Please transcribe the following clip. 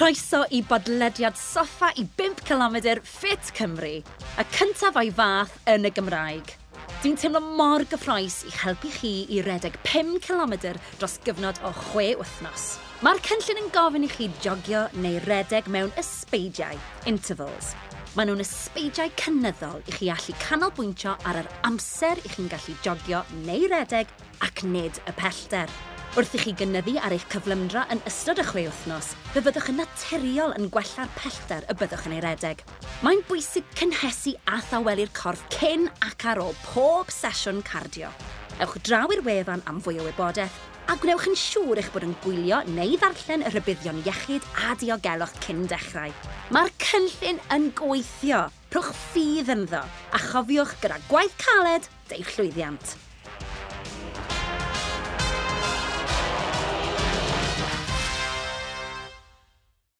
Croeso i bodlediad soffa i 5 km Fit Cymru, y cyntaf o'i fath yn y Gymraeg. Dwi'n teimlo mor gyffroes i helpu chi i redeg 5 km dros gyfnod o 6 wythnos. Mae'r cynllun yn gofyn i chi jogio neu redeg mewn ysbeidiau, intervals. Maen nhw'n ysbeidiau cynyddol i chi allu canolbwyntio ar yr amser i chi'n gallu jogio neu redeg ac nid y pellter. Wrth i chi gynyddu ar eich cyflymdra yn ystod y chwe wythnos, fe fyddwch yn naturiol yn gwella'r pellter y byddwch yn ei redeg. Mae'n bwysig cynhesu a thawelu'r corff cyn ac ar ôl pob sesiwn cardio. Ewch draw i'r wefan am fwy o wybodaeth a gwnewch yn siŵr eich bod yn gwylio neu ddarllen y rybuddion iechyd a diogelwch cyn dechrau. Mae'r cynllun yn gweithio. Rhwch ffydd ynddo a chofiwch gyda gwaith caled, deich llwyddiant.